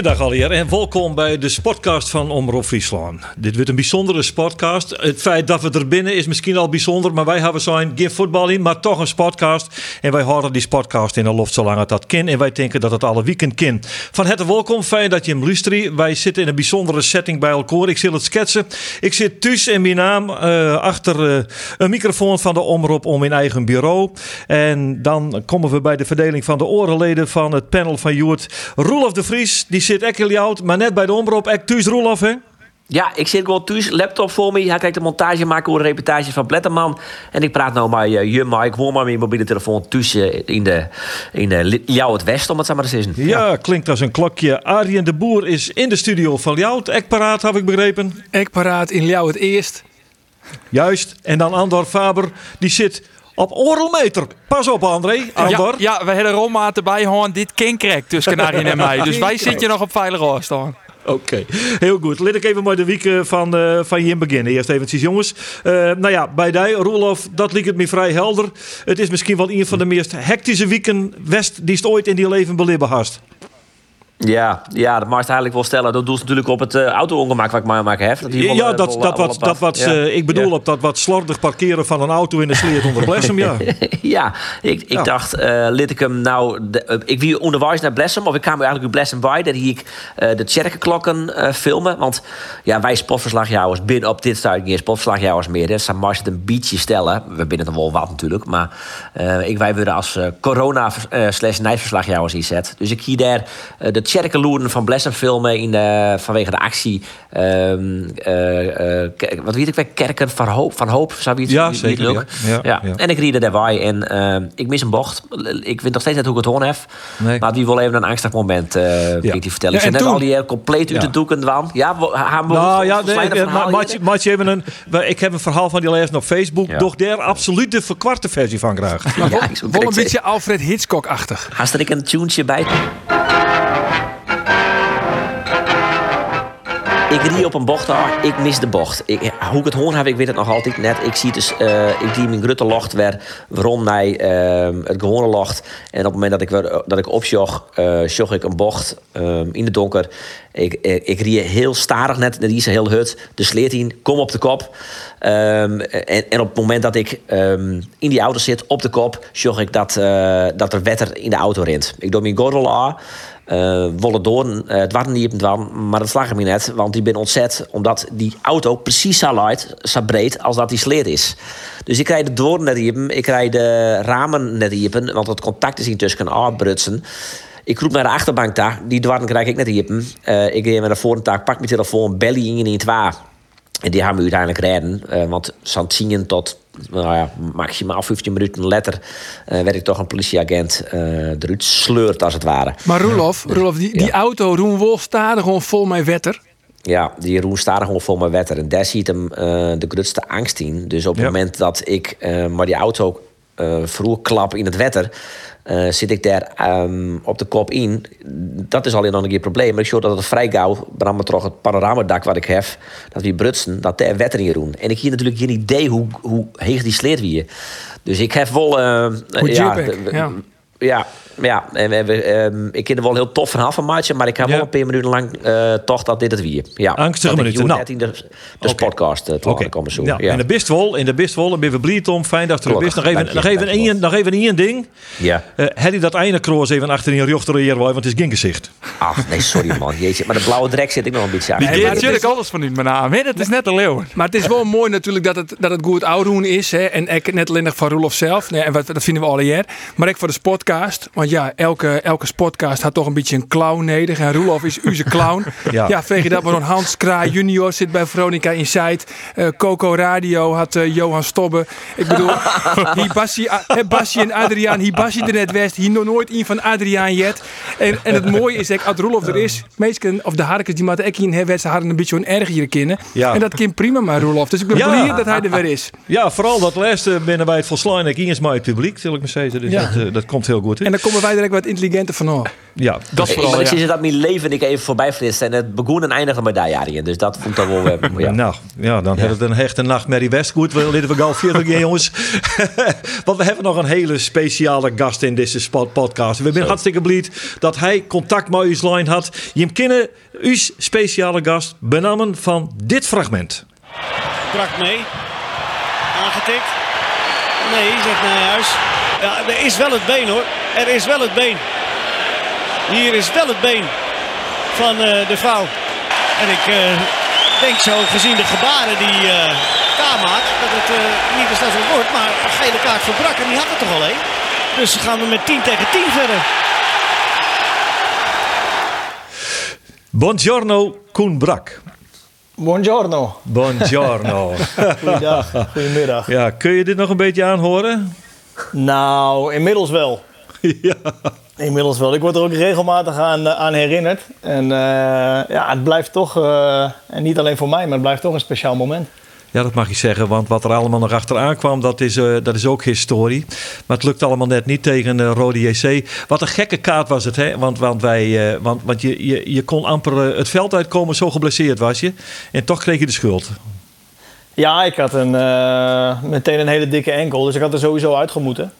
Goeiedag alweer en welkom bij de sportcast van Omroep Friesland. Dit wordt een bijzondere sportcast. Het feit dat we er binnen is misschien al bijzonder, maar wij hebben zo'n geen voetbal in, maar toch een sportcast. En wij houden die sportcast in de loft zolang het dat kan. En wij denken dat het alle weekend kan. Van het welkom, fijn dat je hem luistert. Wij zitten in een bijzondere setting bij elkaar. Ik zal het schetsen. Ik zit thuis in mijn naam uh, achter uh, een microfoon van de Omroep om in eigen bureau. En dan komen we bij de verdeling van de orenleden van het panel van Joert. Roelof de Vries die zit echt heel maar net bij de omroep. Ek thuis Roelof, hè? Ja, ik zit gewoon thuis, laptop voor me. Hij kijkt de montage maken over de reportage van Bletterman. En ik praat nou met uh, je, maar ik hoor maar mijn mobiele telefoon tussen in de, in de jou het West, om het zo maar te zeggen. Ja, ja, klinkt als een klokje. Arjen de Boer is in de studio van Ljouwt. Ekparaat, heb ik begrepen. Ekparaat in Ljouwt eerst. Juist. En dan Andor Faber, die zit op orelmeter. Pas op, André. Andor. Ja, ja, we hebben Roma erbij gewoon dit kinkrek tussen Karin en mij. Dus wij zitten nog op veilige afstand. Oké, heel goed. Laat ik even maar de week van, uh, van je beginnen. Eerst even, jongens. Uh, nou ja, bij die, Roelof, dat liep het me vrij helder. Het is misschien wel een van de meest hectische weken West die het ooit in die leven belibben hast. Ja, ja, dat mag eigenlijk wel stellen. Dat doet natuurlijk op het uh, auto-ongemak wat ik maar maken heb. Dat ja, dat, dat, wat, dat wat, ja. uh, ik bedoel op dat wat slordig parkeren van een auto in de sleet onder Blessem, ja. ja, ik, ik dacht, uh, liet ik hem nou... De, ik wie onderwijs naar Blessem, of ik kwam eigenlijk op Blessem bij. Dat ik de tjerkenklokken filmen. Want ja, wij sportverslagjouwers binnen op dit stuit geen sportverslagjouwers meer. Dus dan mag het een beetje stellen. We binnen het wel wat natuurlijk. Maar ik, wij worden als corona slash nijverslagjouwers inzet. Dus ik hier daar de Tjerkeloeren van Blessen filmen in de, vanwege de actie. Um, uh, uh, wat weet ik Kerken van Hoop, van Hoop zou wie het, ja, zeker, leuk. Ja, ja, ja, En ik riede daarbij en uh, ik mis een bocht. Ik weet nog steeds net hoe ik het hoorn heb. Nee. Maar wie wil even een angstig moment uh, ja. die vertellen. Ja, ik net al die compleet uit de doeken dan. Ja, gaan we nou, ja, maar je even een, ik heb een verhaal van die lezen op Facebook. Ja. Doch daar absoluut de verkwarte versie van graag. Ja, Wel een beetje Alfred Hitchcock-achtig. Haast er ik een tuentje bij? Ik rie op een bocht ik mis de bocht. Ik, hoe ik het hoor heb, ik weet het nog altijd net. Ik zie dus, uh, ik zie mijn grutte locht weer waarom naar uh, het gewone locht. En op het moment dat ik, weer, dat ik opsjog, uh, sjog ik een bocht uh, in de donker. Ik, ik, ik rie heel starig net, net is heel hut. De sleet in, kom op de kop. Um, en, en, op het moment dat ik in die auto zit, op de kop, sjog ik dat, dat er wetter in de auto rent. Ik doe mijn gordel aan. Uh, wollen door. Uh, het waren niet dan, maar dat slag net. Want die ben ontzet omdat die auto precies zo luid, zo breed als dat die sleet is. Dus ik krijg de door net diepen, ik krijg de ramen net diepen, want het contact is intussen afbrutsen. Ik roep naar de achterbank daar, die dwarren krijg ik net diepen. Uh, ik ga naar de voorentaak, pak mijn telefoon, bel in in twee. En die gaan we uiteindelijk redden. Uh, want zien tot nou ja, maximaal 15 minuten later uh, werd ik toch een politieagent uh, eruit sleurt als het ware. Maar Roelof, Roelof die, die auto Roen Wolf staat gewoon vol met wetter. Ja, die Roen staat gewoon vol met wetter. En daar ziet hem uh, de grootste angst in. Dus op het moment dat ik maar die auto vroeg klap in het wetter uh, zit ik daar um, op de kop in. Dat is alleen nog een keer probleem. Maar ik zie dat het vrij gauw, maar toch het panoramadak wat ik heb, dat we brutsen, dat daar wetter in doen. En ik hier natuurlijk geen idee hoe, hoe heeg die sleet wie. Dus ik heb wel. Uh, ja, ja. ja, ja, en we hebben, um, ik ken er wel heel tof vanaf van maatje, maar ik heb ja. wel een paar minuten lang uh, toch dat dit het wie. Ja, angstige minuten. Nou, net in de, de okay. podcast uh, okay. komen zo. Ja. ja. In de bistwol, in de bistwol, en ben we blij om, fijn dat er bist. Nog even, nog even, één, nog even één ding. Ja. Uh, had hij dat einde kroos even achter in jochter hier want het is geen gezicht. Ach, nee, sorry man. Jeetje, maar de blauwe drek zit ik nog een beetje aan. Die geeft natuurlijk alles van u, mijn naam. Het is net een leeuw. Maar het is wel mooi natuurlijk dat het, dat het goed oudroen is. Hè. En ik net alleen van Roelof zelf. Nee, en wat, dat vinden we al hier. Maar ik voor de podcast. Want ja, elke elke sportcast had toch een beetje een clown nodig. En Roelof is uze clown. ja. ja, je dat maar een Hans Kraai junior zit bij Veronica Insight. Uh, Coco Radio had uh, Johan Stobbe. Ik bedoel, Hibassi, uh, en Adriaan. Hibassi er net west. Hier nog nooit een van Adriaan jet. En, en het mooie is dat als Roelof er is, meestal, of de harkens die moeten ik in hebben, ze hadden een beetje een erger kennen. Ja. En dat kind prima maar Roelof. Dus ik ben ja. blij dat hij er weer is. Ja, vooral dat laatste binnen bij het volslaan. Ik eens maar het publiek, wil ik me zeggen. Dus dat, dat komt heel goed. Hè? En dan komen wij direct wat intelligenter vanaf. Ja, dat is Ik, vooral. ik ja. zie dat mijn leven ik even voorbij flitst. En het begon en eindigde met daar. Dus dat vond ik dan wel... eh, ja. Nou, ja, dan hebben we een hechte nachtmerrie West. Goed, we leden we gauw 40 jaar, jongens. Want we hebben nog een hele speciale gast in deze spot podcast. We zijn hartstikke blij dat hij contact met ons line had. Je kennen uw speciale gast benamen van dit fragment. Brak mee. Aangetikt. Nee, zegt Nijhuis. Ja, er is wel het been hoor. Er is wel het been. Hier is wel het been van eh, de vrouw. En ik eh, denk zo, gezien de gebaren die eh K maakt, dat het eh, niet eens dat het wordt. Maar een gele kaart voor Brak en die had er toch al één. Dus gaan we met 10 tegen 10 verder. Buongiorno, Koen Brak. Buongiorno. Buongiorno. Goeiedag. Goedemiddag. ja, kun je dit nog een beetje aanhoren? Nou, inmiddels wel. ja. Inmiddels wel. Ik word er ook regelmatig aan, eh, aan herinnerd. En eh, ja, het blijft toch, eh, en niet alleen voor mij, maar het blijft toch een speciaal moment. Ja, dat mag je zeggen, want wat er allemaal nog achteraan kwam, dat is, eh, dat is ook historie. Maar het lukt allemaal net niet tegen uh, Rode JC. Wat een gekke kaart was het, hè? Want, want, wij, want, want je, je, je kon amper het veld uitkomen, zo geblesseerd was je. En toch kreeg je de schuld. Ja, ik had een, meteen een hele dikke enkel, dus ik had er sowieso uitgemoeten.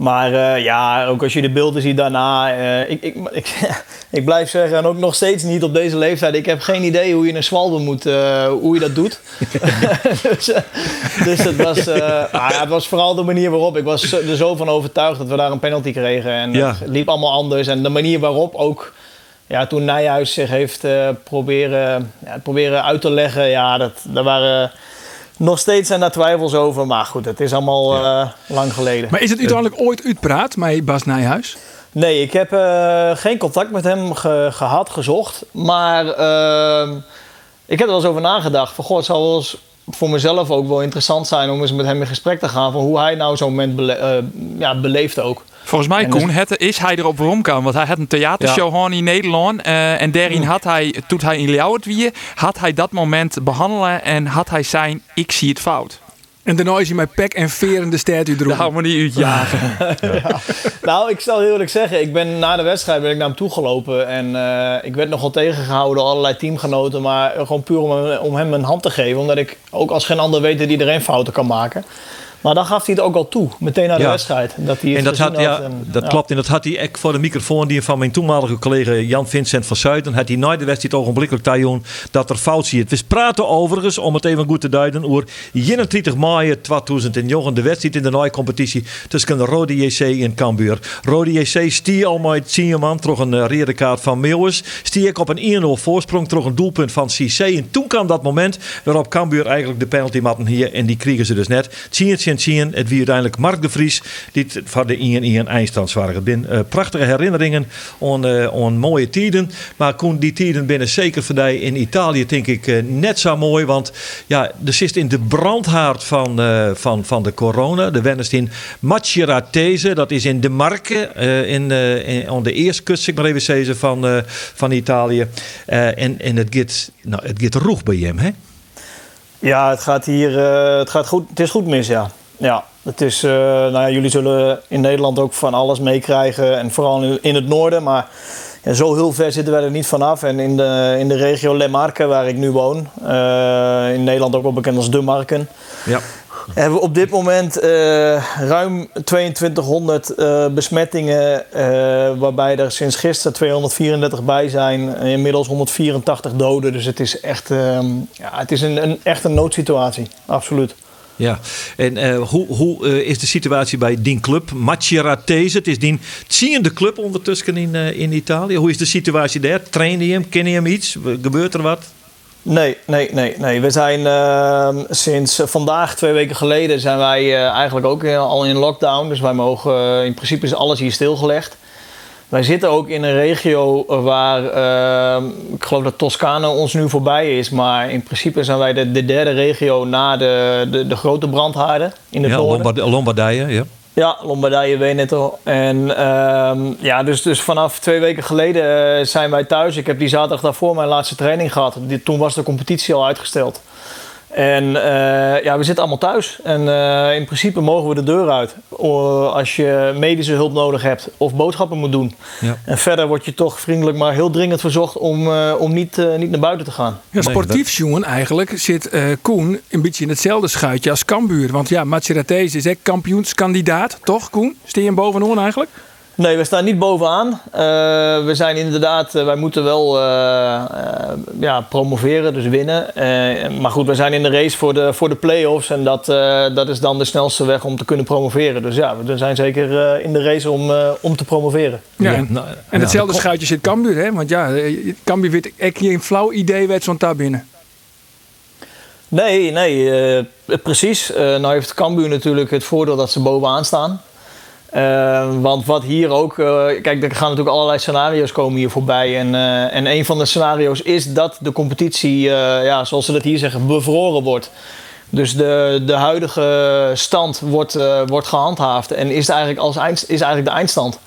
Maar eh, ja, ook als je de beelden ziet daarna. eh, ik, ik, ik, ik blijf zeggen, en ook nog steeds niet op deze leeftijd. Ik heb geen idee hoe je een zwalbe moet, eh, hoe je dat doet. dus, dus het, was, ah, ja, het was vooral de manier waarop. Ik was er zo van overtuigd dat we daar een penalty kregen. En Ja. het liep allemaal anders. En de manier waarop ook. Ja, toen Nijhuis zich heeft proberen, ja, proberen uit te leggen. Ja, dat, daar waren. Nog steeds zijn daar twijfels over. Maar goed, het is allemaal eh, lang geleden. Maar is het uiteindelijk ooit uitpraat met Bas Nijhuis? Nee, ik heb eh, geen contact met hem ge- gehad, gezocht. Maar ehm, ik heb er wel eens over nagedacht. Van, goh, het zou wel eens voor mezelf ook wel interessant zijn om eens met hem in gesprek te gaan. Van hoe hij nou zo'n moment bele- eh, ja, beleeft ook. Volgens mij, En dus- Koen, het, is hij erop waarom kan. Want hij had een theatershow gehad in Nederland. eh, en daarin had hij, toen hij in Ljouwert wie, had hij dat moment behandelen. En had hij zijn, ik zie het fout. En daarna is hij met pek en veren de sterren Daar droeg. gaan we niet uitjagen. Nou, ik zal heel eerlijk zeggen, ik ben na de wedstrijd ben ik naar hem toe gelopen. En eh, ik werd nogal tegengehouden door allerlei teamgenoten. Maar gewoon puur om, hem- om hem een hand te geven. Omdat ik ook als geen ander weet dat iedereen fouten kan maken. Maar dan gaf hij het ook al toe, meteen na de Ja. wedstrijd. Dat hij het En dat, had, ja, en- dat ja. klopt. En dat had hij ook voor de microfoon die van mijn toenmalige collega Jan Vincent van Zuiden. Had hij na de wedstrijd ogenblikkelijk tajoen dat er fout zit. We praten overigens, om het even goed te duiden, over 31 mei 2009. De wedstrijd in de nieuwe competitie tussen de Rode JC en Cambuur. Rode JC stie al met 10 man, toch een uh, rode kaart van Meeuwis. Stie ik op een 1-0 voorsprong, toch een doelpunt van CC. En toen kwam dat moment waarop Cambuur eigenlijk de penalty matten hier. En die kregen ze dus net. Zien, zien. Het wie uiteindelijk Mark de Vries. Die voor de 1-1 eindstand waren. Eh, prachtige herinneringen aan, eh, mooie tijden. Maar Koen, die tijden binnen zeker die in Italië denk ik eh, net zo mooi. Want ja, er zit in de brandhaard van, van, van de corona. De wennest in Maceratese. Dat is in de Marke. eh, in, in, de eerste kust, zeg maar even zeggen, van, van Italië. En, en het gaat, nou, het gaat roeg bij hem, hè? Ja, het gaat hier het gaat goed. Het is goed mis, ja. Ja, het is, eh, nou ja, jullie zullen in Nederland ook van alles meekrijgen. En vooral in, het noorden. Maar ja, zo heel ver zitten wij er niet vanaf. En in de, in de regio Le Marque, waar ik nu woon. eh, in Nederland ook wel bekend als De Marken. Ja. Hebben we op dit moment eh, ruim 2200 eh, besmettingen. waarbij er sinds gisteren 234 bij zijn. Inmiddels 184 doden. Dus het is echt, ehm, ja, het is een, een, echt een noodsituatie. Absoluut. Ja, en eh, hoe, hoe eh, is de situatie bij die club? Maceratese, het is die tiende club ondertussen in, eh, in Italië. Hoe is de situatie daar? Train je hem? Ken je hem iets? Gebeurt er wat? Nee, nee, nee, nee. We zijn ehm, sinds vandaag, twee weken geleden, zijn wij eigenlijk ook al in lockdown. Dus wij mogen, in principe is alles hier stilgelegd. Wij zitten ook in een regio waar, ehm, ik geloof dat Toscane ons nu voorbij is. Maar in principe zijn wij de, de derde regio na de, de, de grote brandhaarden in het ja. Lombard Lombardije, ja. Ja, Lombardije, Veneto. En ehm, ja, dus, dus vanaf twee weken geleden eh, zijn wij thuis. Ik heb die zaterdag daarvoor mijn laatste training gehad. Dit, toen was de competitie al uitgesteld. En uh, ja, we zitten allemaal thuis. En uh, in principe mogen we de deur uit. Uh, als je medische hulp nodig hebt of boodschappen moet doen. Ja. En verder word je toch vriendelijk, maar heel dringend verzocht om, om niet, niet naar buiten te gaan. Ja, sportief jongen eigenlijk zit Koen een beetje in hetzelfde schuitje als Cambuur. Want ja, Matsirates is echt kampioenskandidaat, toch Koen? Steer je hem bovenaan eigenlijk? Nee, we staan niet bovenaan. Uh, we zijn inderdaad, uh, wij moeten wel uh, ja, promoveren, dus winnen. maar goed, we zijn in de race voor de, voor de play-offs en dat, dat is dan de snelste weg om te kunnen promoveren. Dus ja, we zijn zeker in de race om, om te promoveren. Ja, en, nou, en hetzelfde schuitje zit Cambuur, hè? Want ja, Cambuur weet ik geen flauw idee werd zo'n daar binnen. Nee, nee, precies. nou heeft Cambuur natuurlijk het voordeel dat ze bovenaan staan. Uh, want wat hier ook, uh, kijk, er gaan natuurlijk allerlei scenario's komen hier voorbij. En, uh, en een van de scenario's is dat de competitie, ja, zoals ze dat hier zeggen, bevroren wordt. Dus de, de huidige stand wordt, wordt gehandhaafd en is eigenlijk, als eind, is eigenlijk de eindstand.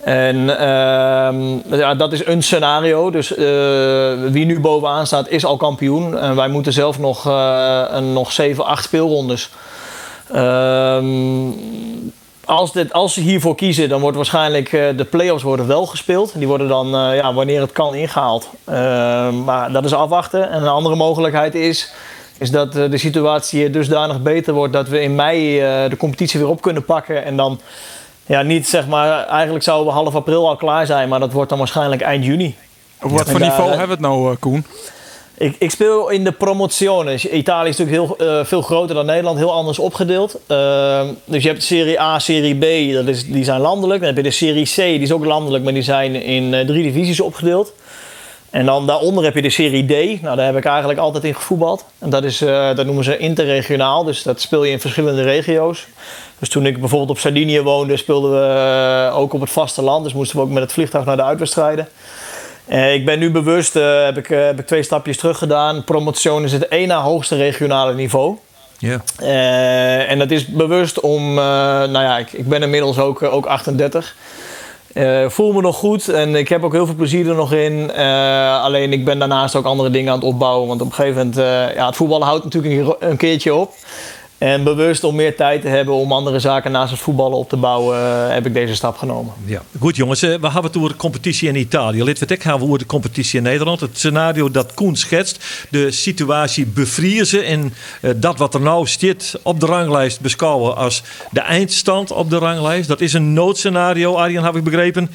En ehm, ja, dat is een scenario. Dus wie nu bovenaan staat, is al kampioen. En wij moeten zelf nog, nog 7, 8 speelrondes. Ehm als, dit, als ze hiervoor kiezen, dan wordt waarschijnlijk uh, de play-offs worden wel gespeeld. Die worden dan, uh, ja, wanneer het kan, ingehaald. Uh, maar dat is afwachten. En een andere mogelijkheid is, is dat de situatie dusdanig beter wordt dat we in mei de competitie weer op kunnen pakken. En dan, ja, niet zeg maar, eigenlijk zouden we half april al klaar zijn, maar dat wordt dan waarschijnlijk eind juni. Op wat voor niveau hebben we het nou, Koen? Ik, ik, speel in de promotiones. Italië is natuurlijk heel, uh, veel groter dan Nederland, heel anders opgedeeld. Uh, dus je hebt Serie A, Serie B, dat is, die zijn landelijk. Dan heb je de Serie C, die is ook landelijk, maar die zijn in uh, drie divisies opgedeeld. En dan daaronder heb je de Serie D. Nou, daar heb ik eigenlijk altijd in gevoetbald. En dat, is, uh, dat noemen ze interregionaal, dus dat speel je in verschillende regio's. Dus toen ik bijvoorbeeld op Sardinië woonde, speelden we ook op het vasteland. Dus moesten we ook met het vliegtuig naar de uitwedstrijden. Uh, ik ben nu bewust, uh, heb, ik, uh, heb ik twee stapjes terug gedaan. Promotion is het één na hoogste regionale niveau. Ja. en dat is bewust om, nou ja, ik, ik ben inmiddels ook, ook 38. voel me nog goed en ik heb ook heel veel plezier er nog in. alleen ik ben daarnaast ook andere dingen aan het opbouwen. Want op een gegeven moment, ja, het voetballen houdt natuurlijk een keertje op. En bewust om meer tijd te hebben om andere zaken naast het voetballen op te bouwen, uh, heb ik deze stap genomen. Ja, goed jongens. Uh, we hebben het over de competitie in Italië. Lid ik gaan we over de competitie in Nederland. Het scenario dat Koen schetst, de situatie bevriezen en uh, dat wat er nou zit op de ranglijst beschouwen als de eindstand op de ranglijst. Dat is een noodscenario, Arjen, heb ik begrepen.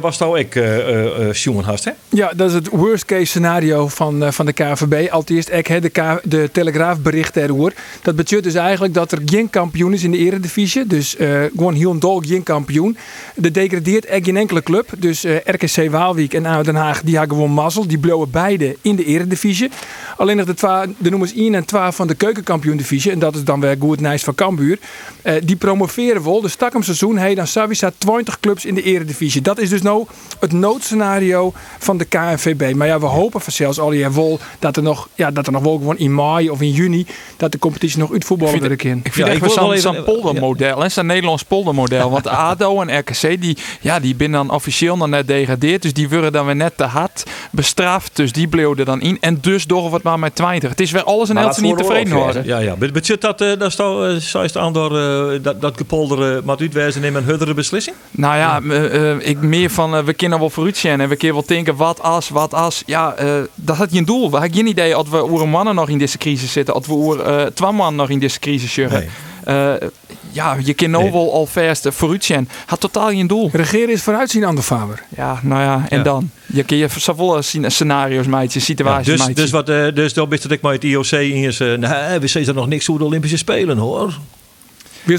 was nou ik, uh, hast, hè? Ja, dat is het worst case scenario van, van de KVB. Allereerst, ik de, K de Telegraaf bericht erover. Dat betekent dus eigenlijk eigenlijk dat er geen kampioen is in de eredivisie. Dus uh, gewoon heel dol geen kampioen. De degradeert echt geen enkele club. Dus uh, eh, RKC Waalwijk en ADO Den Haag die hebben gewoon mazzel. Die blowen beide in de eredivisie. Alleen nog de, twa, de nummers 1 en 12 van de keukenkampioen-divisie. En dat is dan weer goed nice van Cambuur. Uh, die promoveren wel. Dus stak hem seizoen hey, dan Savisa 20 clubs in de eredivisie. Dat is dus nou het noodscenario van de KNVB. Maar ja, we hopen zelfs al je wol dat er nog, ja, dat er nog wel gewoon in mei of in juni dat de competitie nog uitvoetballen ik vind ja, echt wel zo'n poldermodel. Zo'n Nederlands poldermodel. Want ADO en RKC, die, ja, die binnen dan officieel nog net degradeerd. Dus die worden dan weer net te hard bestraft. Dus die bleven dan in. En dus door wat maar met 20. Het is weer alles en Elsen niet tevreden worden. Ja, ja. Betekent dat, uh, dat, uh, is aan door uh, dat, dat gepolder uh, uitwijzen in een huddere beslissing? Nou ja, ja. ik meer van we kunnen wel vooruit zijn. En we kunnen wel denken, wat als, wat als. Ja, dat had je een doel. We hebben geen idee of we oer mannen nog in deze crisis zitten. Of we oer twee mannen nog in deze crisis Nee. Uh, ja, je kan nou wel al verst vooruitzien. Had totaal geen doel. Regeren is vooruitzien aan de Faber. Ja, nou ja, en dan? Je kun je zoveel scenario's meidje, situaties ja, dus, Dus wat, uh, dus dan best dat ik maar het IOC in is. Uh, nou, we zien er nog niks voor de Olympische Spelen hoor. Wil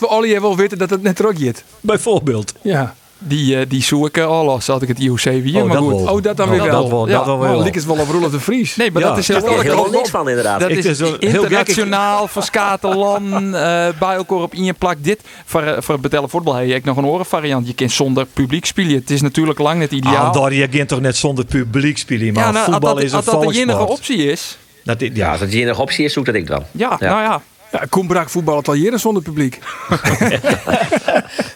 we alle wel weten dat het net ook Bijvoorbeeld. Ja. Die, uh, die zoek ik al als had ik het IOC weer. Oh, maar goed. Wel. Oh, dat dan weer wel. Dat wel. Ja. Dat wel. Oh, is wel op Roelof de Vries. Nee, maar dat is heel helemaal niks van inderdaad. Dat is, is internationaal, verskate landen, uh, bij elkaar op in je plak. Dit, voor, uh, voor het betellen voetbal heb je nog een orenvariant. Je kunt zonder publiek spelen. Het is natuurlijk lang net ideaal. Ah, daar je kunt toch net zonder publiek spelen. Maar ja, nou, voetbal dat, is een Als dat de enige optie is. Dat, ja, als dat de enige optie is, zoek dat ik dan. Ja, ja. nou ja. Ja, Koen Brak voetballen al jaren zonder publiek.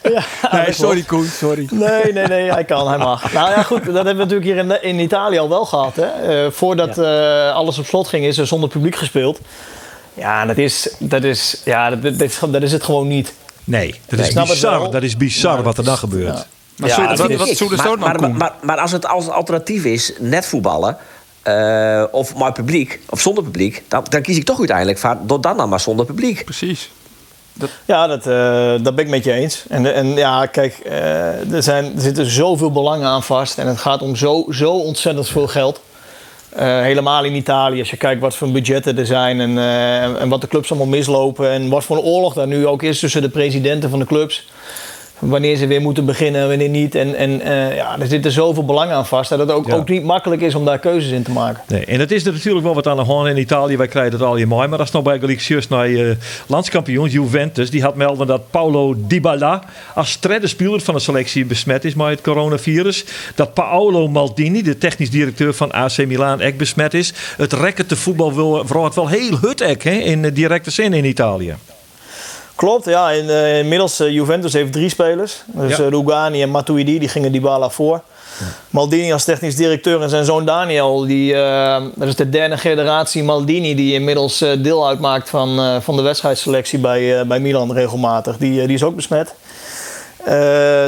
Ja, Nee, sorry klopt. Koen, sorry. Nee, nee, nee, hij kan, hij mag. Nou ja, goed, dat hebben we natuurlijk hier in, in Italië al wel gehad. Hè? Eh, voordat eh, alles op slot ging, is er zonder publiek gespeeld. Ja, dat is, dat is, ja, dat, dat, is, dat is het gewoon niet. Nee, dat is het bizar. Dat is bizar Maar wat er dan gebeurt. ja. Maar Ja, zo, dat maar, maar, maar als het als alternatief is net voetballen, eh, of maar publiek, of zonder publiek, dan, dan kies ik toch uiteindelijk voor door dan dan maar zonder publiek. Precies. Ja, dat, eh, dat ben ik met je eens. En, en ja, kijk, eh, er, zijn, er zitten zoveel belangen aan vast. En het gaat om zo, zo ontzettend veel geld. Eh, helemaal in Italië, als je kijkt wat voor budgetten er zijn en, eh, en wat de clubs allemaal mislopen. En wat voor een oorlog daar nu ook is tussen de presidenten van de clubs. Wanneer ze weer moeten beginnen en wanneer niet. En, en eh, ja, er zitten zoveel belangen aan vast. Dat het ook, Ja. ook niet makkelijk is om daar keuzes in te maken. Nee, en het is er natuurlijk wel wat aan de hand in Italië. Wij krijgen het al in mei. Maar als nou bij juist naar eh landskampioen Juventus. Die had melden dat Paulo Dybala als derde speler van de selectie besmet is met het coronavirus. Dat Paolo Maldini, de technisch directeur van AC Milan, ook besmet is. Het rekken te voetbal wil, vooral het wel heel hut ek, hè, in directe zin in Italië. Klopt, ja. In, eh, inmiddels uh, Juventus heeft drie spelers. Dus Ja. ja. Rugani en Matuidi, die gingen Dybala voor. Maldini als technisch directeur en zijn zoon Daniel, die, uh, dat is de derde generatie Maldini, die inmiddels uh, deel uitmaakt van, uh, van de wedstrijdselectie bij, bij Milan regelmatig. Die, die is ook besmet.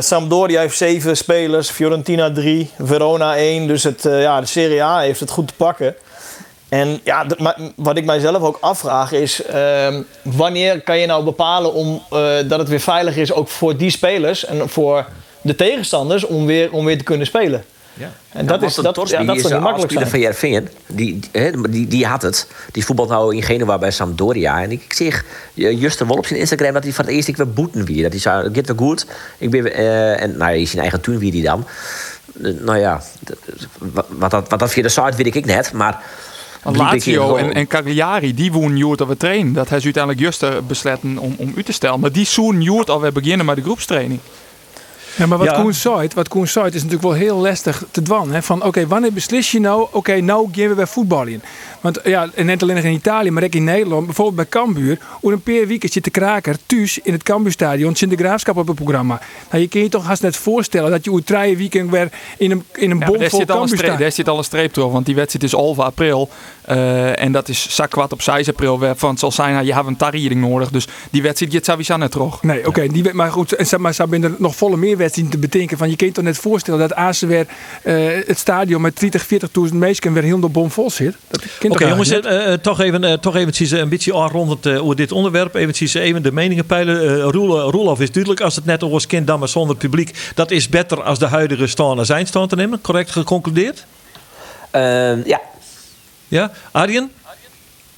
Sampdoria heeft zeven spelers, Fiorentina drie, Verona één. Dus het, ja, de Serie A heeft het goed te pakken. En ja, wat ik mijzelf ook afvraag is: uh, wanneer kan je nou bepalen om, uh, dat het weer veilig is, ook voor die spelers en voor de tegenstanders, om weer, om weer te kunnen spelen? Ja. En dat, is, dat, ja, dat niet makkelijk zijn. van Jervin, die, die, die had het. Die voetbalt nou in Genua bij Sampdoria. En ik zeg Juster wel op zijn Instagram dat hij van het eerste weer boeten weer. Dat hij zei, gaat wel goed. Ik ben, uh, en nou in zijn eigen tuin wie die dan. nou ja, wat dat, wat dat via de site weet ik net, maar... Lazio en, en Cagliari, die woen Joert alweer trainen. Dat hij uiteindelijk juist besletten om, om u te stellen. Maar die zoen Joert alweer beginnen met de groepstraining. Ja, maar wat Ja. Koen zei, wat Koen zei, is natuurlijk wel heel lastig te dwan. Hè? Van oké, wanneer beslis je nou, oké, nou gaan we weer voetbal in. Want ja, en net alleen nog in Italië, maar ook in Nederland, bijvoorbeeld bij Cambuur, hoe een paar weken zit de kraker thuis in het Cambuurstadion, Sint de Graafschap op het programma. Nou, je kan je toch haast net voorstellen dat je drie weekend weer in een, in een Ja, maar bom daar, vol zit al een streep, Cambuurstadion. daar zit al een streep door, want die wedstrijd is half april. eh, en dat is zakwat op 6 april. weer, Van het zal zijn, nou, je hebt een tarriering nodig. Dus die wedstrijd gaat sowieso net terug. Nee, oké, die wet- maar goed, en zeg maar, zou er nog volle meer wedstrijden te bedenken. Van je kunt je toch net voorstellen dat AZ weer eh, het stadion met 30, 40.000 mensen weer helemaal bomvol zit. Oké toch jongens, eh, eh, toch even, toch eventjes een beetje aanrondend eh, over dit onderwerp. Eventjes even de meningen peilen. Roel- Roelof is duidelijk, als het net over kind dan maar zonder publiek. Dat is beter als de huidige stand zijn stand te nemen. Correct geconcludeerd? Uh, ja, Ja, Arjen?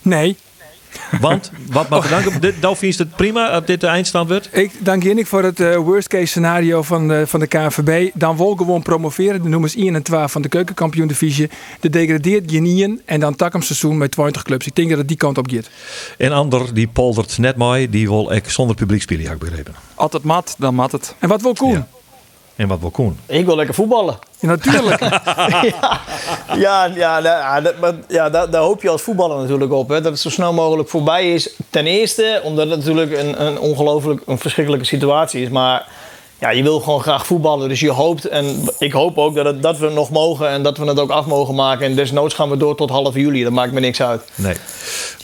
Nee, Want, wat mag bedanken? Je het prima dat dit de eindstand wordt? ik dank je voor het eh, worst case scenario van de, van de KNVB. Dan wil gewoon promoveren, de nummers 1 en 2 van de keukenkampioen divisie. De degradeert Genien en dan tak hem seizoen met 20 clubs. Ik denk dat het die kant op gaat. En ander, die poldert net mij, die wil ik zonder publiek spelen, heb ik begrepen. Het mat, dan mat het. En wat wil Koen? Ja. En wat wil Koen? Ik wil lekker voetballen. Ja, natuurlijk. ja, ja, ja, ja, dat- maar, ja daar, daar hoop je als voetballer natuurlijk op. Hè, dat het zo snel mogelijk voorbij is. Ten eerste omdat het natuurlijk een, een ongelooflijk een verschrikkelijke situatie is. Maar ja, je wil gewoon graag voetballen. Dus je hoopt, en ik hoop ook dat, het, dat we nog mogen en dat we het ook af mogen maken. En desnoods gaan we door tot half juli. Dat maakt me niks uit. Nee.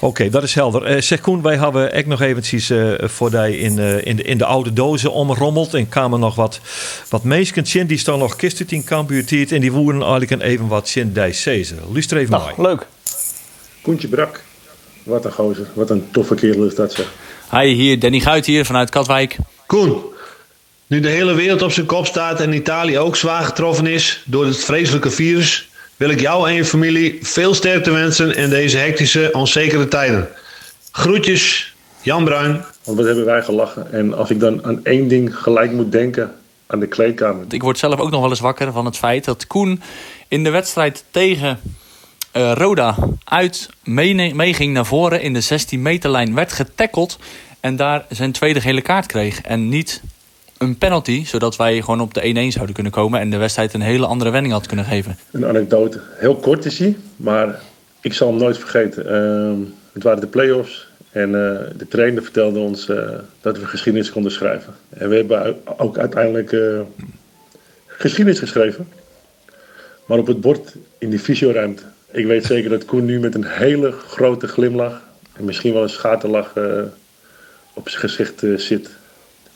Oké, dat is helder. Eh zeg Koen, wij hebben ook nog eventjes eh voor die in, eh, in, de, in de oude dozen omrommeld. En kwamen nog wat, wat meesken die staan nog kist in. En die woeren eigenlijk een even wat in die Cese. Luister even Nou, mooi. leuk. Koentje Brak. Wat een gozer. Wat een toffe kerel is dat zeg. Hi, hier Danny Guit hier vanuit Katwijk. Koen, nu de hele wereld op zijn kop staat en Italië ook zwaar getroffen is door het vreselijke virus, wil ik jou en je familie veel sterkte wensen in deze hectische, onzekere tijden. Groetjes, Jan Bruin. Want wat hebben wij gelachen. En als ik dan aan één ding gelijk moet denken, aan de kleedkamer. Ik word zelf ook nog wel eens wakker van het feit dat Koen in de wedstrijd tegen eh, Roda uit meeging naar voren in de 16 meterlijn, werd getackeld en daar zijn tweede gele kaart kreeg. En niet een penalty, zodat wij gewoon op de 1-1 zouden kunnen komen en de wedstrijd een hele andere wending had kunnen geven. Een anekdote. Heel kort is hij, maar ik zal hem nooit vergeten. Ehm, het waren de play-offs En eh, de trainer vertelde ons eh, dat we geschiedenis konden schrijven. En we hebben ook uiteindelijk eh, geschiedenis geschreven. Maar op het bord in die fysioruimte. Ik weet zeker dat Koen nu met een hele grote glimlach... en misschien wel een schaterlach op zijn gezicht zit.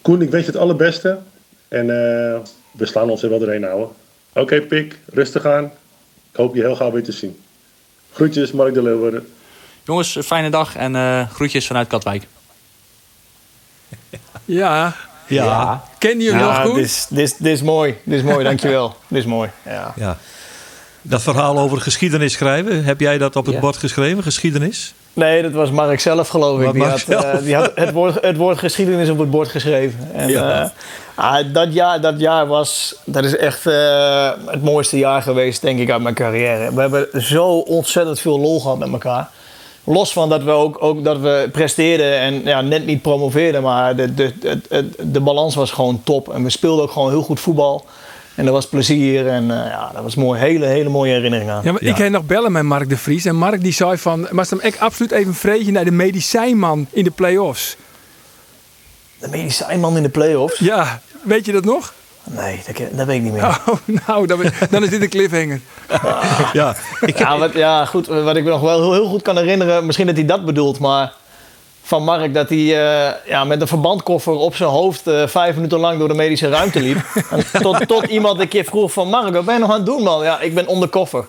Koen, ik weet je het allerbeste. En eh, we slaan ons er wel doorheen houden. Oké, Pik, rustig aan. Ik hoop je heel gauw weer te zien. Groetjes, Mark de Leeuwarden. Jongens, een fijne dag en eh, groetjes vanuit Katwijk. Ja. Ja. Ken je hem nog Ja, goed? dit is, dit, is, dit is mooi. Dit is mooi, dankjewel. dit is mooi. Ja. ja. Dat verhaal over geschiedenis schrijven, heb jij dat op het Ja. bord geschreven, geschiedenis? Nee, dat was Mark zelf, geloof ik. Die had, eh, die had het, woord, het woord geschiedenis op het bord geschreven. En, Ja. eh, ah, dat, jaar, dat jaar was, dat is echt eh, het mooiste jaar geweest, denk ik, uit mijn carrière. We hebben zo ontzettend veel lol gehad met elkaar. Los van dat we ook, ook dat we presteerden en ja, net niet promoveerden, maar de, de, de, de, de balans was gewoon top. En we speelden ook gewoon heel goed voetbal. En er was plezier en eh, ja, dat was mooi. Hele, hele mooie herinneringen aan. Ja, maar Ja. Ik heb nog bellen met Mark de Vries. En Mark die zei van... Maar hem echt absoluut even vreetje naar de medicijnman in de play-offs. De medicijnman in de play-offs? Ja, weet je dat nog? Nee, dat, ken- dat weet ik niet meer. Oh, nou, dan, dan is dit een cliffhanger. Ja, ik, Ja, wat, ja, goed. Wat ik me nog wel heel, heel goed kan herinneren, misschien dat hij dat bedoelt, maar van Mark dat hij eh, ja, met een verbandkoffer op zijn hoofd eh, vijf minuten lang door de medische ruimte liep. En tot, tot iemand een keer vroeg van Mark, wat ben je nog aan het doen man? Ja, ik ben onder koffer.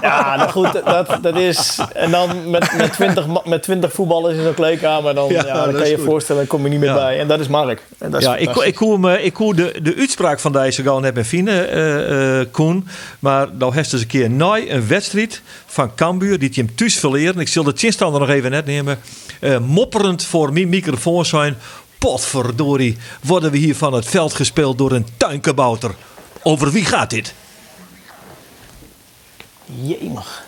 Ja, nou goed, dat, dat is... En dan met, met, 20, ma- met 20 voetballers in zo'n kleedkamer, dan, Ja, ja, dat dan kan is je je voorstellen, dan kom je niet meer Ja. bij. En dat is Mark. En dat is ja, ik, ik hoor, hem, eh, ik hoor de, de uitspraak van deze gewoon net met Fine, eh, eh, Koen. Maar nou heeft eens een keer na een wedstrijd van Cambuur, die hem thuis verleren. Ik zal de chinstander nog even net nemen. eh, mopperend voor mijn microfoon zijn. Potverdorie, worden we hier van het veld gespeeld door een tuinkabouter. Over wie gaat dit? Jemig.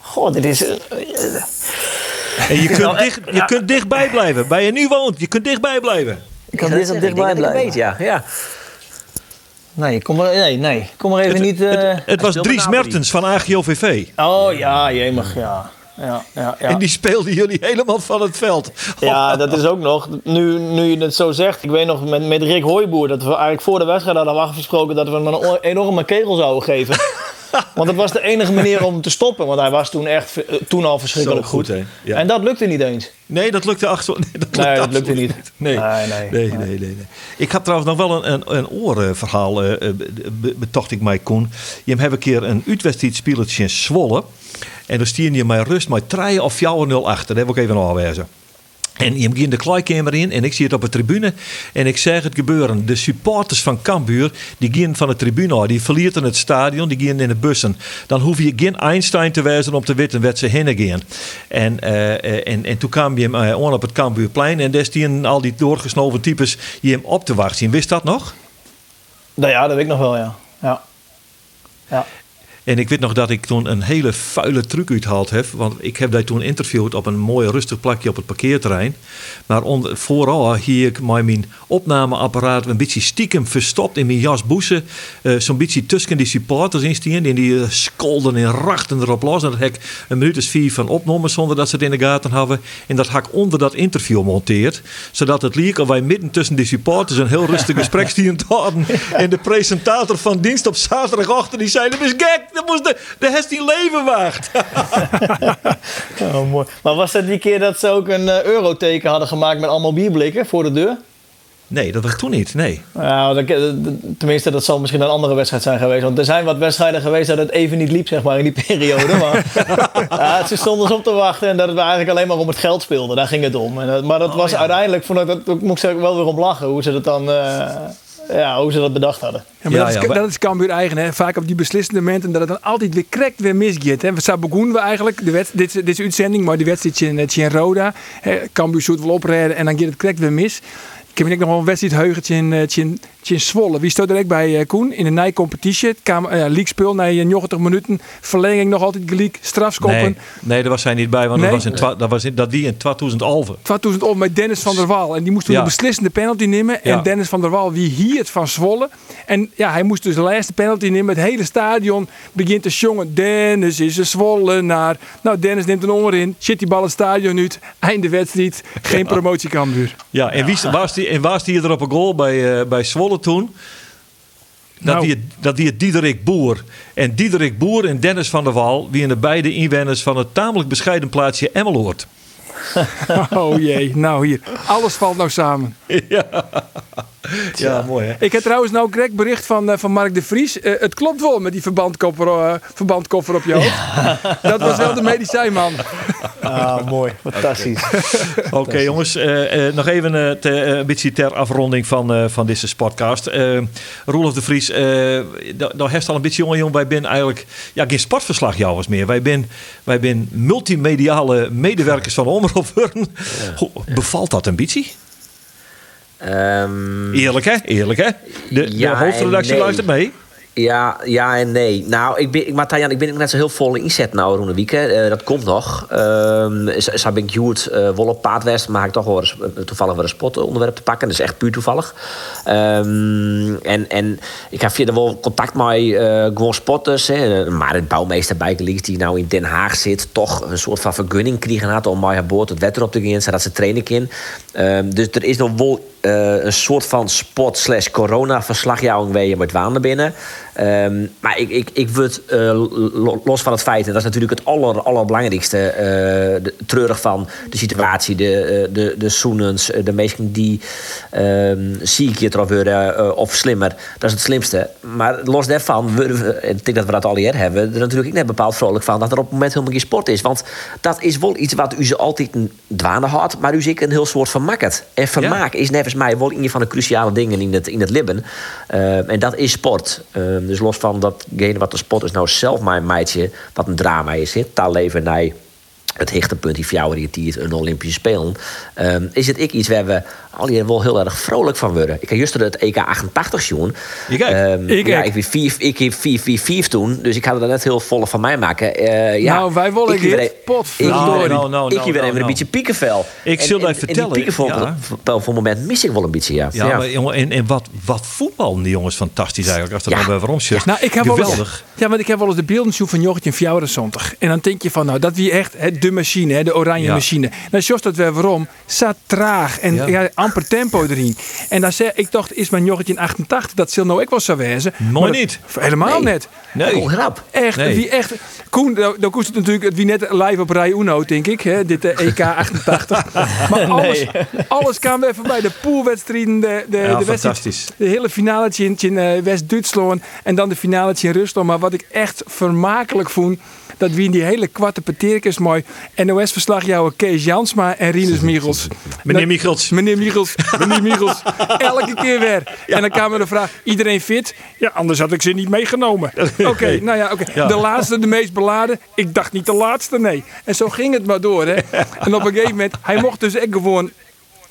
Goh, dit is... eh, eh, En je kunt, dicht, je ja. kunt dichtbij blijven. Bij je nu woont, je kunt dichtbij blijven. ik kan dit dichtbij blijven. het weet, ja. ja. Nee, kom er, nee, nee, kom er even niet... eh, Het was speelde Dries. Mertens van AGOVV. Oh ja, jemig, ja. Ja, ja, ja. En die speelden jullie helemaal van het veld. ja, dat is ook nog. Nu, nu je het zo zegt, ik weet nog met, met Rick Hooiboer dat we eigenlijk voor de wedstrijd hadden afgesproken dat we hem een enorme kegel zouden geven. Want dat was de enige manier om hem te stoppen, want hij was toen echt eh, toen al verschrikkelijk Zo goed. goed, hè? Ja. En dat lukte niet eens. Nee, dat lukte achter. Nee, dat Nee, dat absoluut lukte niet. Nee. Nee, Nee, nee, nee, nee, nee, Ik had trouwens nog wel een, een, een oorverhaal, eh, eh, be- be- betocht ik mij kon. Je hebt een keer een uitwedstrijd speeltje in Zwolle. En dan stier je mij rust met 3 of 4-0 achter. Dat heb ik even aanwijzen. En je ging de kleikamer in en ik zie het op de tribune. En ik zeg het gebeuren. De supporters van Cambuur, die gaan van de tribune af. Die verlieten het stadion, die gaan in de bussen. Dan hoef je geen Einstein te wijzen om te weten wat ze heen gaan. En, eh, en, en toen kwam je hem eh, op het Cambuurplein. En daar stien al die doorgesnoven types je hem op te wachten. Wist dat nog? Nou ja, dat weet ik nog wel, ja. Ja. ja. En ik weet nog dat ik toen een hele vuile truc uithaald heb. Want ik heb daar toen interviewd op een mooi rustig plakje op het parkeerterrein. Maar onder, vooral hier ik mijn opnameapparaat een beetje stiekem verstopt in mijn jasboesen. eh Zo'n beetje tussen die supporters instien. En die eh, skolden en rachten erop los. En dat heb ik een minuut of vier van opnomen zonder dat ze het in de gaten hadden. En dat ik onder dat interview monteerd. Zodat het leek of wij midden tussen die supporters een heel rustig gesprek stien hadden. En de presentator van dienst op zaterdagochtend die zei: Dat is gek, dat moest de, de hest die leven waagt. Oh, mooi. Maar was dat die keer dat ze ook een eh, euroteken hadden gemaakt met allemaal bierblikken voor de deur? Nee, dat was toen niet. Nee. Dat- tenminste, dat zal misschien een andere wedstrijd zijn geweest. Want er zijn wat wedstrijden geweest dat het even niet liep, zeg maar, in die periode. Maar ja, ze stonden op te wachten en dat het eigenlijk alleen maar om het geld speelde. Daar ging het om. En maar dat was uiteindelijk, vond ik, dat, ik moest er wel weer om lachen, hoe ze dat dan, eh, ja, hoe ze dat bedacht hadden. Ja, maar Ja, dat, is, ja, maar- dat is Cambuur eigen. Hè? Vaak op die beslissende momenten dat het dan altijd weer correct weer misgaat. Hè? Zo begonnen we eigenlijk, de wet, dit, dit is uitzending, maar die wedstrijd in, in Roda. Cambuur zoet wel oprijden en dan gaat het correct weer mis. Ik heb ik nog wel een wedstrijd heugentje in, uh, in, in Zwolle. Wie stond er ook bij uh, Koen in de nij competitie? Het kwam uh, league speel na 90 minuten. Verlenging nog altijd gelijk. Strafskoppen. Nee, nee, daar was hij niet bij, want nee? dat, was in twa, dat, was in, dat die in 2011. 2011 met Dennis van der Waal. En die moest toen ja. de beslissende penalty nemen. Ja. En Dennis van der Waal, wie hier het van Zwolle. En ja, hij moest dus de laatste penalty nemen. Het hele stadion begint te jongen. Dennis is een Zwolle naar. Nou, Dennis neemt een onderin. Shit die bal het stadion uit. Einde wedstrijd. Geen promotiekambuur. Ja, en wie was die, en was die er op een goal bij, uh, bij Zwolle toen? Dat, nou. die, dat die het Diederik Boer. En Diederik Boer en Dennis van der Wal, wie in de beide inwoners van het tamelijk bescheiden plaatsje Emmeloord. oh jee, nou hier. Alles valt nou samen. Ja, ja mooi hè. Ik heb trouwens nou correct bericht van, uh, van Mark de Vries. Uh, het klopt wel met die verbandkoffer, uh, verbandkoffer op je hoofd. Ja. Dat was wel de medicijnman. Ah, mooi. Fantastisch. Oké okay, jongens, nog even te, een beetje ter afronding van, van deze podcast. Roelof de Vries, daar heeft al een beetje jongen, jongen. Wij zijn eigenlijk ja, geen sportverslagjouwers meer. Wij zijn wij ben multimediale medewerkers van Omroep. Hoe bevalt dat een beetje? Um, Eerlijk hè? Eerlijk hè? De, ja de hoofdredactie nee. luistert mee. Ja, ja en nee. Nou, ik ben, maar Tajan, ik ben net zo heel vol inzet nou, Roene Wieke. Uh, dat komt nog. Um, zo ben ik Joert uh, wol op paardwest, maar ik toch wel eens, toevallig weer een spotonderwerp te pakken. Dat is echt puur toevallig. Um, en, en ik heb via wel contact met uh, gewoon spotters. Hè. Maar het bouwmeester Bijkelies, die nou in Den Haag zit, toch een soort van vergunning krijgen had om mij boord het wetter op te gaan, zodat ze trainen kunnen. Um, dus er is nog wel uh, een soort van spot slash corona verslagjouwing waar je met waan binnen. Um, maar ik, ik, ik word uh, los van het feit, en dat is natuurlijk het aller, allerbelangrijkste, uh, de, treurig van de situatie, de, de, de zoenens, de mensen die um, ziek erop worden of slimmer. Dat is het slimste. Maar los daarvan, we, ik denk dat we dat al eerder hebben, er natuurlijk net bepaald vrolijk van dat er op het moment helemaal geen sport is. Want dat is wel iets wat u ze altijd een dwaande had, maar u zeker een heel soort vermaakt. En vermaak ja. is nevens mij wel een van de cruciale dingen in het, in het libben. Uh, en dat is sport. Uh, dus los van datgene wat de sport is nou zelf mijn meidje, wat een drama is. Daar leven naar het hichtepunt die jou die een Olympische Spelen. Um, is het ik iets waar we al wel heel erg vrolijk van worden. Ik heb juist het EK 88 zien. Um, ik ja, ik vier, ik heb 4 4 4 toen, dus ik had er net heel volle van mij maken. Uh, ja, nou, wij willen hier pot. Ik no, no, no, ik weer even een beetje piekenvel. Ik zal even vertellen. En piekenvel ja. voor, moment mis ik wel een beetje, ja. Ja, maar, jongen, en, en wat, wat voetbal die jongens fantastisch eigenlijk. Als dat ja. nou waarom. Nou, ik heb Geweldig. Wel eens, ja, want ik heb wel eens de beelden van Jorgetje en Fjouwensondag. En dan denk je van, nou, dat wie echt hè, de machine, hè, de oranje machine. Nou, zoals dat weer waarom, staat traag en ja. Amper tempo erin. En dan zei ik dacht, is mijn joggetje in 88, dat zal nou ik wel zo wezen. Maar niet. Helemaal nee. net. Nee. Oh, grap. Echt, Nee. wie echt. Koen, dan dan koest het natuurlijk het wie net live op Rij Uno, denk ik. Hè, dit eh, EK 88. maar alles, alles kwam weer voorbij. De poolwedstrijden, de, de, Ja, de wedstrijd, fantastisch. de hele finale in, in eh, West-Duitsland en dan de finale in Rusland. Maar wat ik echt vermakelijk vond, dat wie in die hele kwarte peterkens mooi NOS-verslagjouwer Kees Jansma en Rinus Michels. Meneer Michels. Meneer Michels, meneer Michels. Elke keer weer. En dan kwam er de vraag, iedereen fit? Ja, anders had ik ze niet meegenomen. Oké, nou ja, oké. Ja. De laatste, de meest beladen? Ik dacht niet de laatste, nee. En zo ging het maar door, hè. En op een gegeven moment, hij mocht dus echt gewoon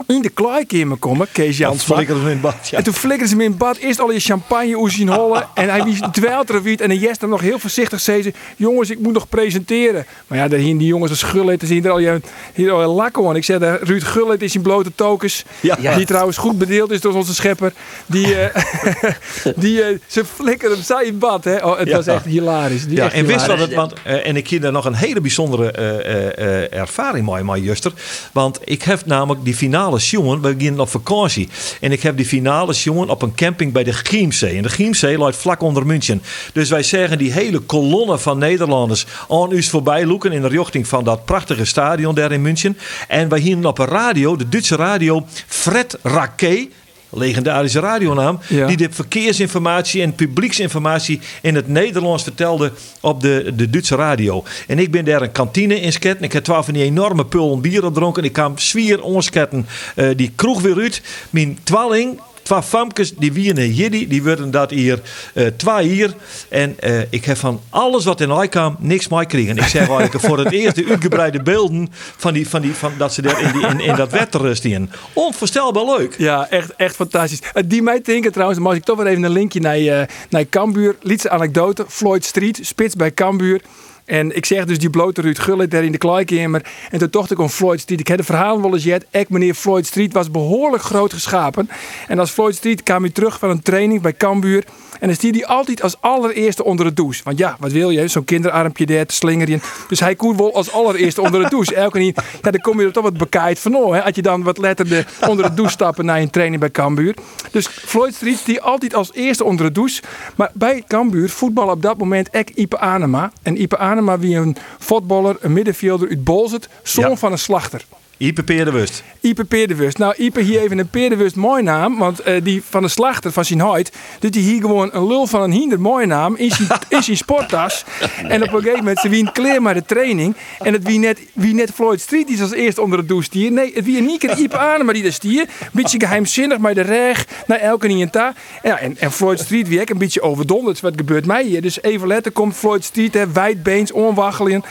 in de kleikamer komen, Kees Ja, Jansma. flikkerde ze in het bad. Ja. En toen flikkerden ze hem in het bad. Eerst al je champagne oes zien hollen. En hij wie dweilt er wiet. En de Jester nog heel voorzichtig zei ze... Jongens, ik moet nog presenteren. Maar ja, daar hier die jongens als Gullit. Dan zie je er al je, hier al je lakken aan. Ik zei, daar, Ruud Gullit is in blote tokens. Ja. Die trouwens goed bedeeld is door onze schepper. Die, eh, die eh, ze flikkerden hem zij in het bad. Hè. Oh, het Ja. was echt hilarisch. Die Ja, echt en wist dat het, want, eh, en ik heb daar nog een hele bijzondere eh, eh, eh, ervaring mee, met Juster. Want ik heb namelijk die finale jongen, we gingen op vakantie. En ik heb die finale jongen op een camping bij de Chiemzee. En de Chiemzee ligt vlak onder München. Dus wij zeggen die hele kolonne van Nederlanders aan ons voorbij loeken in de richting van dat prachtige stadion daar in München. En wij hier op een radio, de Duitse radio, Fred Raquet legendarische radionaam, Ja. die de verkeersinformatie en publieksinformatie in het Nederlands vertelde op de, de Duitse radio. En ik ben daar een kantine in sketten. Ik heb twaalf van die enorme pullen bier opdronken. Ik kwam zwier onsketten eh, die kroeg weer uit. Mijn twalling Twee famkes, die wieren jiddy, die worden dat hier eh, twee hier. En eh, ik heb van alles wat in mij kwam, niks mee kregen. Ik zeg eigenlijk voor het eerst de uitgebreide beelden van, die, van, die, van dat ze daar in, die, in, in dat wetter stien. Onvoorstelbaar leuk. Ja, echt, echt fantastisch. Het die mij denken trouwens, mag ik toch weer even een linkje naar, eh naar Cambuur. Lietse anekdote, Floyd Street, spits bij Cambuur. En ik zeg dus die blote Ruud Gullit daar in de kleikamer. En toen dacht ik om Floyd Street. Ik heb de verhaal wel eens jet. Ek meneer Floyd Street was behoorlijk groot geschapen. En als Floyd Street kwam hij terug van een training bij Cambuur. En dan stier hij altijd als allereerste onder de douche. Want ja, wat wil je? Zo'n kinderarmpje daar te slingeren. Dus hij koert wel als allereerste onder de douche. Elke niet. Ja, dan kom je er toch wat bekaaid van. Oh, hè? Als je dan wat letterlijk onder de douche stappen naar een training bij Cambuur. Dus Floyd Street die altijd als eerste onder de douche. Maar bij Cambuur voetbal op dat moment ek Ipe Anema. En Ipe Anema wie een voetballer, een middenvelder uit Bolzert. Zoon Ja. van een slachter. Ipe Peerdewust. Ipe Peerdewust. Nou, Ipe hier even een Peerdewust mooi naam. Want eh, die van de slachter van zijn huid. Dus die hier gewoon een lul van een hinder mooi naam. In zijn, in zijn sporttas. En op een gegeven moment ze wien kleer maar de training. En het wie net, wie net Floyd Street is als eerst onder de douche stier. Nee, het wie niet keer Ipe aan, maar die daar stier. Beetje geheimzinnig maar de reg. Naar elke niet en ta. En, ja, en, en Floyd Street wie ik een beetje overdonderd. Wat gebeurt mij hier? Dus even letten komt Floyd Street. Hè, wijdbeens, onwaggelen.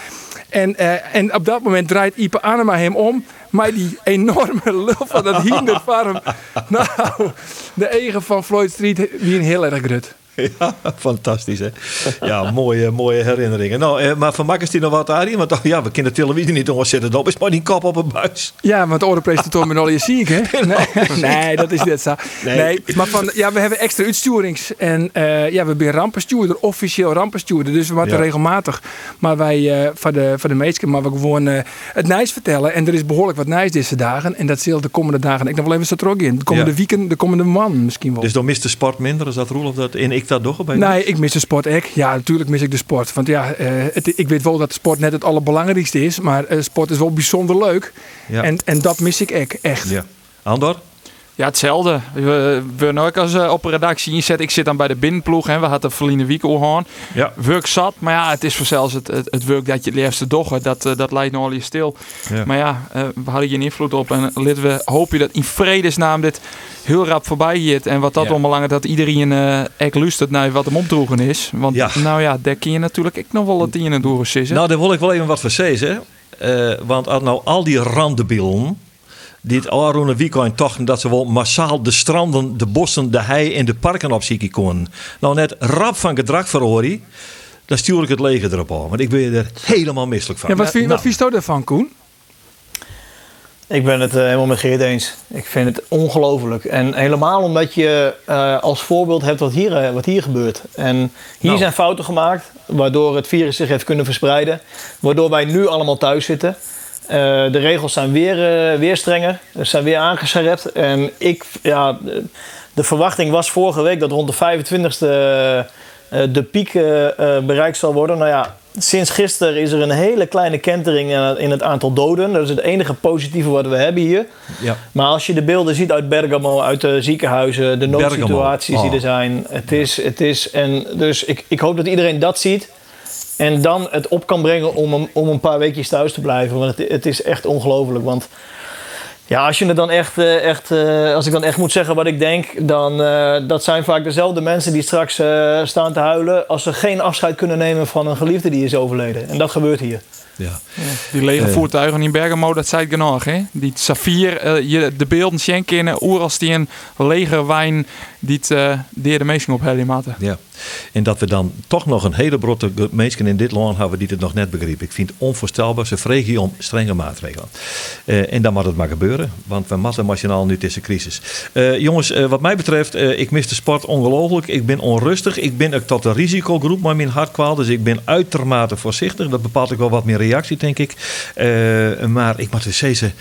En, eh, en op dat moment draait Ipe Anema hem om. Maar die enorme lul van dat hinderfarm. Nou, de eigen van Floyd Street wie een heel erg grut. Ja, fantastisch hè. Ja, mooie, mooie herinneringen. Nou, eh, maar van Makkers die nog wat aan? Want oh, ja, we kunnen de televisie niet zetten. op. Is maar die kop op een buis. Ja, want de orenpresentator met Ollie zie ik, hè? Nee, nee, dat is net zo. Nee. Nee. maar van, ja, we hebben extra uitstuurings. En eh, ja, we hebben rampenstuurder, officieel rampenstuurder. Dus we Ja. regelmatig. Maar wij, eh voor, de, voor de meesten, maar we gewoon het nijs vertellen. En er is behoorlijk wat nijs deze dagen. En dat zal de komende dagen, ik nog wel even zo terug in. De komende Ja. weekend, de komende man misschien wel. Dus dan mist de sport minder, is dat Roel of dat? En ik dat bij Nee, ik mis de sport echt. Ja, natuurlijk mis ik de sport. Want ja, eh, het, ik weet wel dat sport net het allerbelangrijkste is. Maar eh, sport is wel bijzonder leuk. Ja. En, en dat mis ik echt. echt. Ja. Andor? Ja, hetzelfde. We, we ook als eh, op een redactie inzet. Ik zit dan bij de binnenploeg. Hè. We hadden Verline Wiek al gehad. Ja. Werk zat. Maar ja, het is vanzelfs het, het, het werk dat je het liefste doggen. Dat, eh, dat leidt nog al je stil. Ja. Maar ja, eh, we hadden geen invloed op. En laten we hopen dat in vredesnaam dit heel rap voorbij gaat. En wat dat Ja. allemaal langer dat iedereen eh echt luistert naar wat hem opdroegen is. Want Ja. nou ja, daar kun je natuurlijk ik nog wel het in en door. Nou, daar wil ik wel even wat voor zeggen. Want als nou al die randenbillen... dit Arone weekend tochten dat ze wel massaal de stranden, de bossen, de hei en de parken opzieken konden. Nou, net rap van gedrag verhoor dan stuur ik het leger erop aan. Want ik ben er helemaal misselijk van. Ja, wat vind, Nou, je daarvan, Koen? Ik ben het eh, helemaal met Geert eens. Ik vind het ongelooflijk. En helemaal omdat je eh, als voorbeeld hebt wat hier, eh, wat hier gebeurt. En hier Nou. zijn fouten gemaakt, waardoor het virus zich heeft kunnen verspreiden. Waardoor wij nu allemaal thuis zitten. Eh, de regels zijn weer, eh, weer strenger. Ze zijn weer aangescherpt. En ik, ja, de, verwachting was vorige week dat rond de 25e eh, de piek bereikt zal worden. Nou ja, sinds gisteren is er een hele kleine kentering in het- aantal doden. Dat is het enige positieve wat we hebben hier. Ja. Maar als je de beelden ziet uit Bergamo, uit de ziekenhuizen, de noodsituaties die er Oh. zijn. Het is, het is, en dus ik, ik hoop dat iedereen dat ziet. En dan het op kan brengen om een, om een paar weekjes thuis te blijven. Want het, het is echt ongelooflijk. Want ja, als je het dan echt, eh, echt eh, als ik dan echt moet zeggen wat ik denk, dan eh, dat zijn vaak dezelfde mensen die straks staan te huilen als ze geen afscheid kunnen nemen van een geliefde die is overleden. En dat gebeurt hier. Ja. Die lege Eh. voertuigen in Bergamo, dat zei het genoeg, hè? Die Safir, eh, je, de beelden schenken, oer als die een lege wijn, die eh, de meesting op Hellimaten. Ja. En dat we dan toch nog een hele brotte mensen in dit land hebben die het nog net begrepen. Ik vind het onvoorstelbaar. Ze vregen hier om strenge maatregelen. Eh, en dan moet het maar gebeuren. Want we moeten nationaal nu tussen crisis. Eh, jongens, eh, wat mij betreft, eh, ik mis de sport ongelooflijk. Ik ben onrustig. Ik ben ook tot de risicogroep met mijn hartkwaal. Dus ik ben uitermate voorzichtig. Dat bepaalt ook wel wat meer reactie, denk ik. Eh, maar ik moet dus zeggen,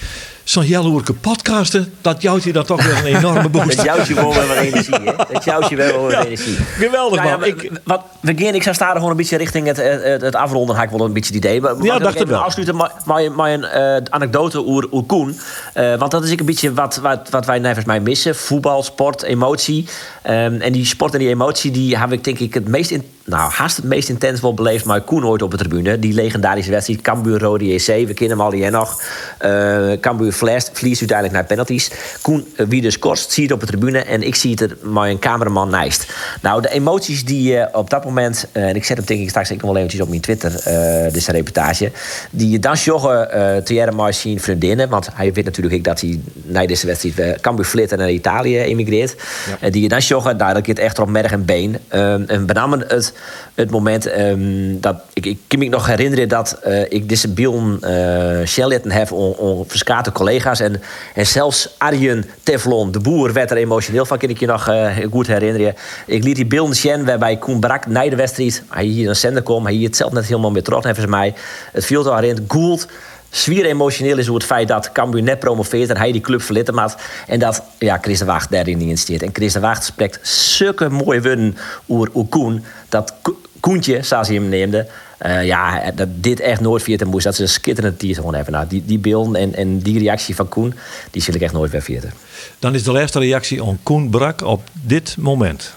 zo'n jaloerlijke podcasten, dat jouwt je dan toch weer een enorme boost. Dat jouwt je wel weer wat energie, hè? Dat jouwt je wel weer energie. Geweldig, Nou ja, man. Ik, wat, ik ga staan gewoon een beetje richting het, het, het afronden. Ga ik wel een beetje het idee. Maar ik dacht even wel. afsluiten met, een eh, anekdote over, over Koen. Eh, want dat is ook een beetje wat, wat, wat wij volgens mij missen. Voetbal, sport, emotie. Ehm, en die sport en die emotie, die heb ik denk ik het meest... In, nou, haast het meest intens wel beleefd met Koen ooit op de tribune. Die legendarische wedstrijd, Cambuur Rode JC. We kennen hem al hier nog. Eh Cambuur Cambuur verliest, verliest uiteindelijk naar penalties. Koen uh, wie dus korst, zie het op de tribune en ik zie het er maar een cameraman naast. Nou, de emoties die je op dat moment, uh, en ik zet hem denk ik straks ook nog wel eventjes op mijn Twitter, uh, deze reportage, die je dan joggen uh, te jaren maar zien vriendinnen, want hij weet natuurlijk ook dat hij na deze wedstrijd uh, Cambuur flitten naar Italië emigreert. Ja. die je dan joggen, daar dat ik het echt op merg en been. Um, en benamen het, het moment um, dat ik, ik kan me nog herinneren dat ik deze bielen uh, shellitten heb on, on verschillende collega's en, en zelfs Arjen Teflon, de boer, werd er emotioneel van, kan ik je nog uh, goed herinneren. Ik liet die beelden zien waarbij Koen Brak na de wedstrijd, hij hier naar Zender kwam, hij hier het zelf net helemaal meer hebben ze mij. Het viel er in, Gould zwier emotioneel is hoe het feit dat Cambuur net promoveert en hij die club verlitten had. En dat ja, Chris de Wacht daarin niet in steert. En Chris de Wacht spreekt zulke mooie woorden over Koen. Dat Koentje, zoals hij hem neemde, uh, ja, dat dit echt nooit via moest. Dat ze een skitterende teaser gewoon hebben. Nou, die, die beelden en, en die reactie van Koen, die zul ik echt nooit weer vergeten. Dan is de laatste reactie on Koen Brak op dit moment.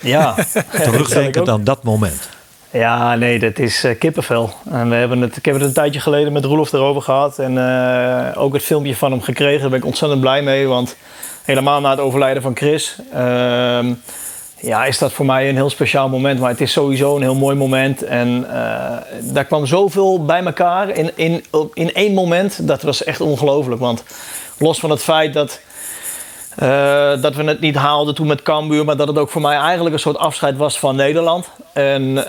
Ja. Terugdenken aan dat moment. Ja, nee, dat is uh, kippenvel. En we hebben het, ik heb het een tijdje geleden met Roelof erover gehad. En uh, ook het filmpje van hem gekregen. Daar ben ik ontzettend blij mee. Want helemaal na het overlijden van Chris... Ja, is dat voor mij een heel speciaal moment. Maar het is sowieso een heel mooi moment. En uh, daar kwam zoveel bij elkaar in, in, in één moment. Dat was echt ongelooflijk. Want los van het feit dat... Uh, dat we het niet haalden toen met Cambuur, maar dat het ook voor mij eigenlijk een soort afscheid was van Nederland. En, uh,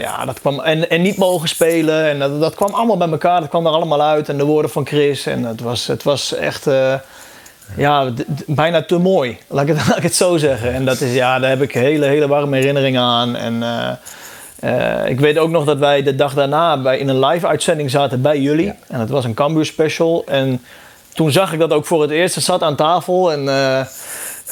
ja, dat kwam, en, en niet mogen spelen, en dat, dat, kwam allemaal bij elkaar, dat kwam er allemaal uit. En de woorden van Chris, en het was, het was echt ja, bijna te mooi, laat ik, het, laat ik het zo zeggen. En dat is, ja, daar heb ik hele, hele warme herinneringen aan. En ik weet ook nog dat wij de dag daarna bij, in een live-uitzending zaten bij jullie. Ja. En het was een Cambuur special. En toen zag ik dat ook voor het eerst. Ze zat aan tafel en uh,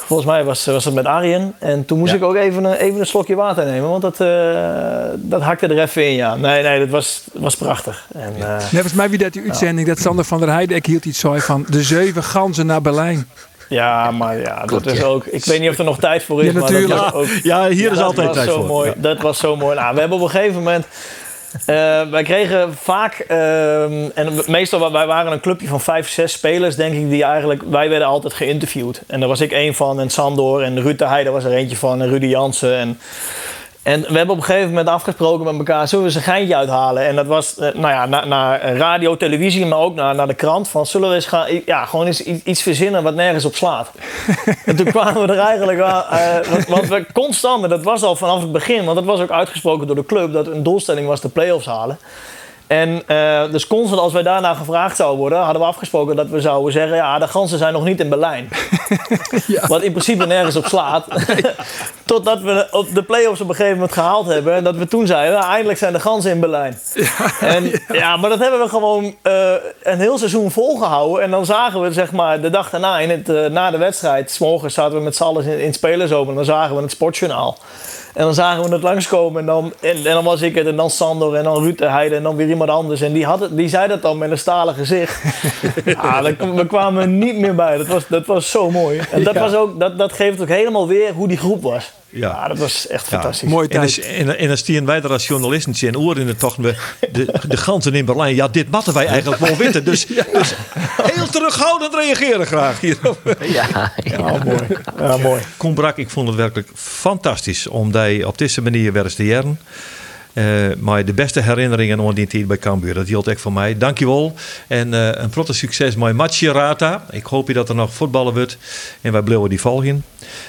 volgens mij was, was het met Arjen. En toen moest ja. ik ook even een, even een slokje water nemen, want dat, uh, dat hakte er even in. Ja. Nee, nee, dat was, was prachtig. En, uh, nee, volgens mij wie dat die uitzending, dat Sander van der Heijden hield iets zo van de zeven ganzen naar Berlijn. Ja, maar ja, dat is ook. Ik weet niet of er nog tijd voor is. Ja, natuurlijk. Maar dat was ook, ja, hier is altijd tijd zo voor. Mooi. Ja. Dat was zo mooi. Nou, we hebben op een gegeven moment. Uh, wij kregen vaak, uh, en meestal wij waren een clubje van vijf, zes spelers, denk ik, die eigenlijk, wij werden altijd geïnterviewd. En daar was ik één van, en Sandor, en Ruud de Heijden was er eentje van, en Rudy Jansen. En, en we hebben op een gegeven moment afgesproken met elkaar, zullen we eens een geintje uithalen? En dat was, uh, nou ja, naar, naar radio, televisie, maar ook naar, naar de krant. Van, zullen we eens gaan, ja, gewoon eens iets verzinnen wat nergens op slaat? en toen kwamen we er eigenlijk aan, uh, want, want, we constant, en dat was al vanaf het begin, want dat was ook uitgesproken door de club, dat een doelstelling was de play-offs halen. En uh, dus constant als wij daarna gevraagd zouden worden, hadden we afgesproken dat we zouden zeggen: ja, de ganzen zijn nog niet in Berlijn. ja. Wat in principe nergens op slaat. Totdat we op de play-offs op een gegeven moment gehaald hebben. En dat we toen zeiden: nou, eindelijk zijn de ganzen in Berlijn. Ja, en, ja. ja maar dat hebben we gewoon uh, een heel seizoen volgehouden. En dan zagen we zeg maar de dag daarna, in het, uh, na de wedstrijd, s morgens zaten we met z'n allen in, in het spelersopen. En dan zagen we het sportjournaal. En dan zagen we het langskomen en dan, en, en, dan was ik het en dan Sander en dan Ruud de Heide en dan weer iemand anders. En die, had het, die zei dat dan met een stalen gezicht. ja, we kwamen niet meer bij. Dat was, dat was zo mooi. En dat, ja. was ook, dat, dat geeft ook helemaal weer hoe die groep was. Ja. ja, dat was echt fantastisch. Ja, mooi tijd. En, dan stien wij er als journalisten in oor in de tocht. De, de ganzen in Berlijn. Ja, dit matten wij eigenlijk wel weten. Dus, ja. dus heel terughoudend reageren graag hierop. Ja, ja. mooi. Ja, mooi. Koen Brak, ik vond het werkelijk fantastisch om die op deze manier weer eens te jaren. Uh, maar de beste herinneringen aan die tijd bij Cambuur. Dat hield echt van mij. Dankjewel. En uh, een protte succes met Macerata. Ik hoop je dat er nog voetballen wordt. En wij blijven die volgen.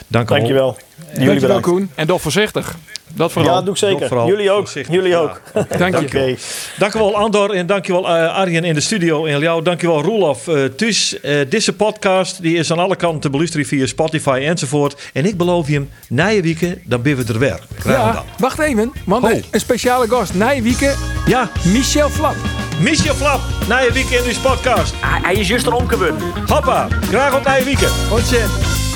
Dank Dankjewel. Jullie Dankjewel Koen. En toch voorzichtig. Dat vooral. Ja, doe ik zeker. Jullie ook. Jullie ook. Ja. Dank je. Okay. Dankjewel Andor en dankjewel uh, Arjen in de studio. En jou dankjewel Roelof. Uh, dus uh, deze podcast die is aan alle kanten te beluisteren via Spotify enzovoort. En ik beloof je hem, na je weekend, dan ben we er weer. Graag ja, dan. wacht even. Want oh. een speciale gast. Na je weekend, ja. Michel Flap. Michel Flap, na je weekend in deze podcast. Hij is juist erom gewonnen. Hoppa, graag op na je weekend. Ontzettend.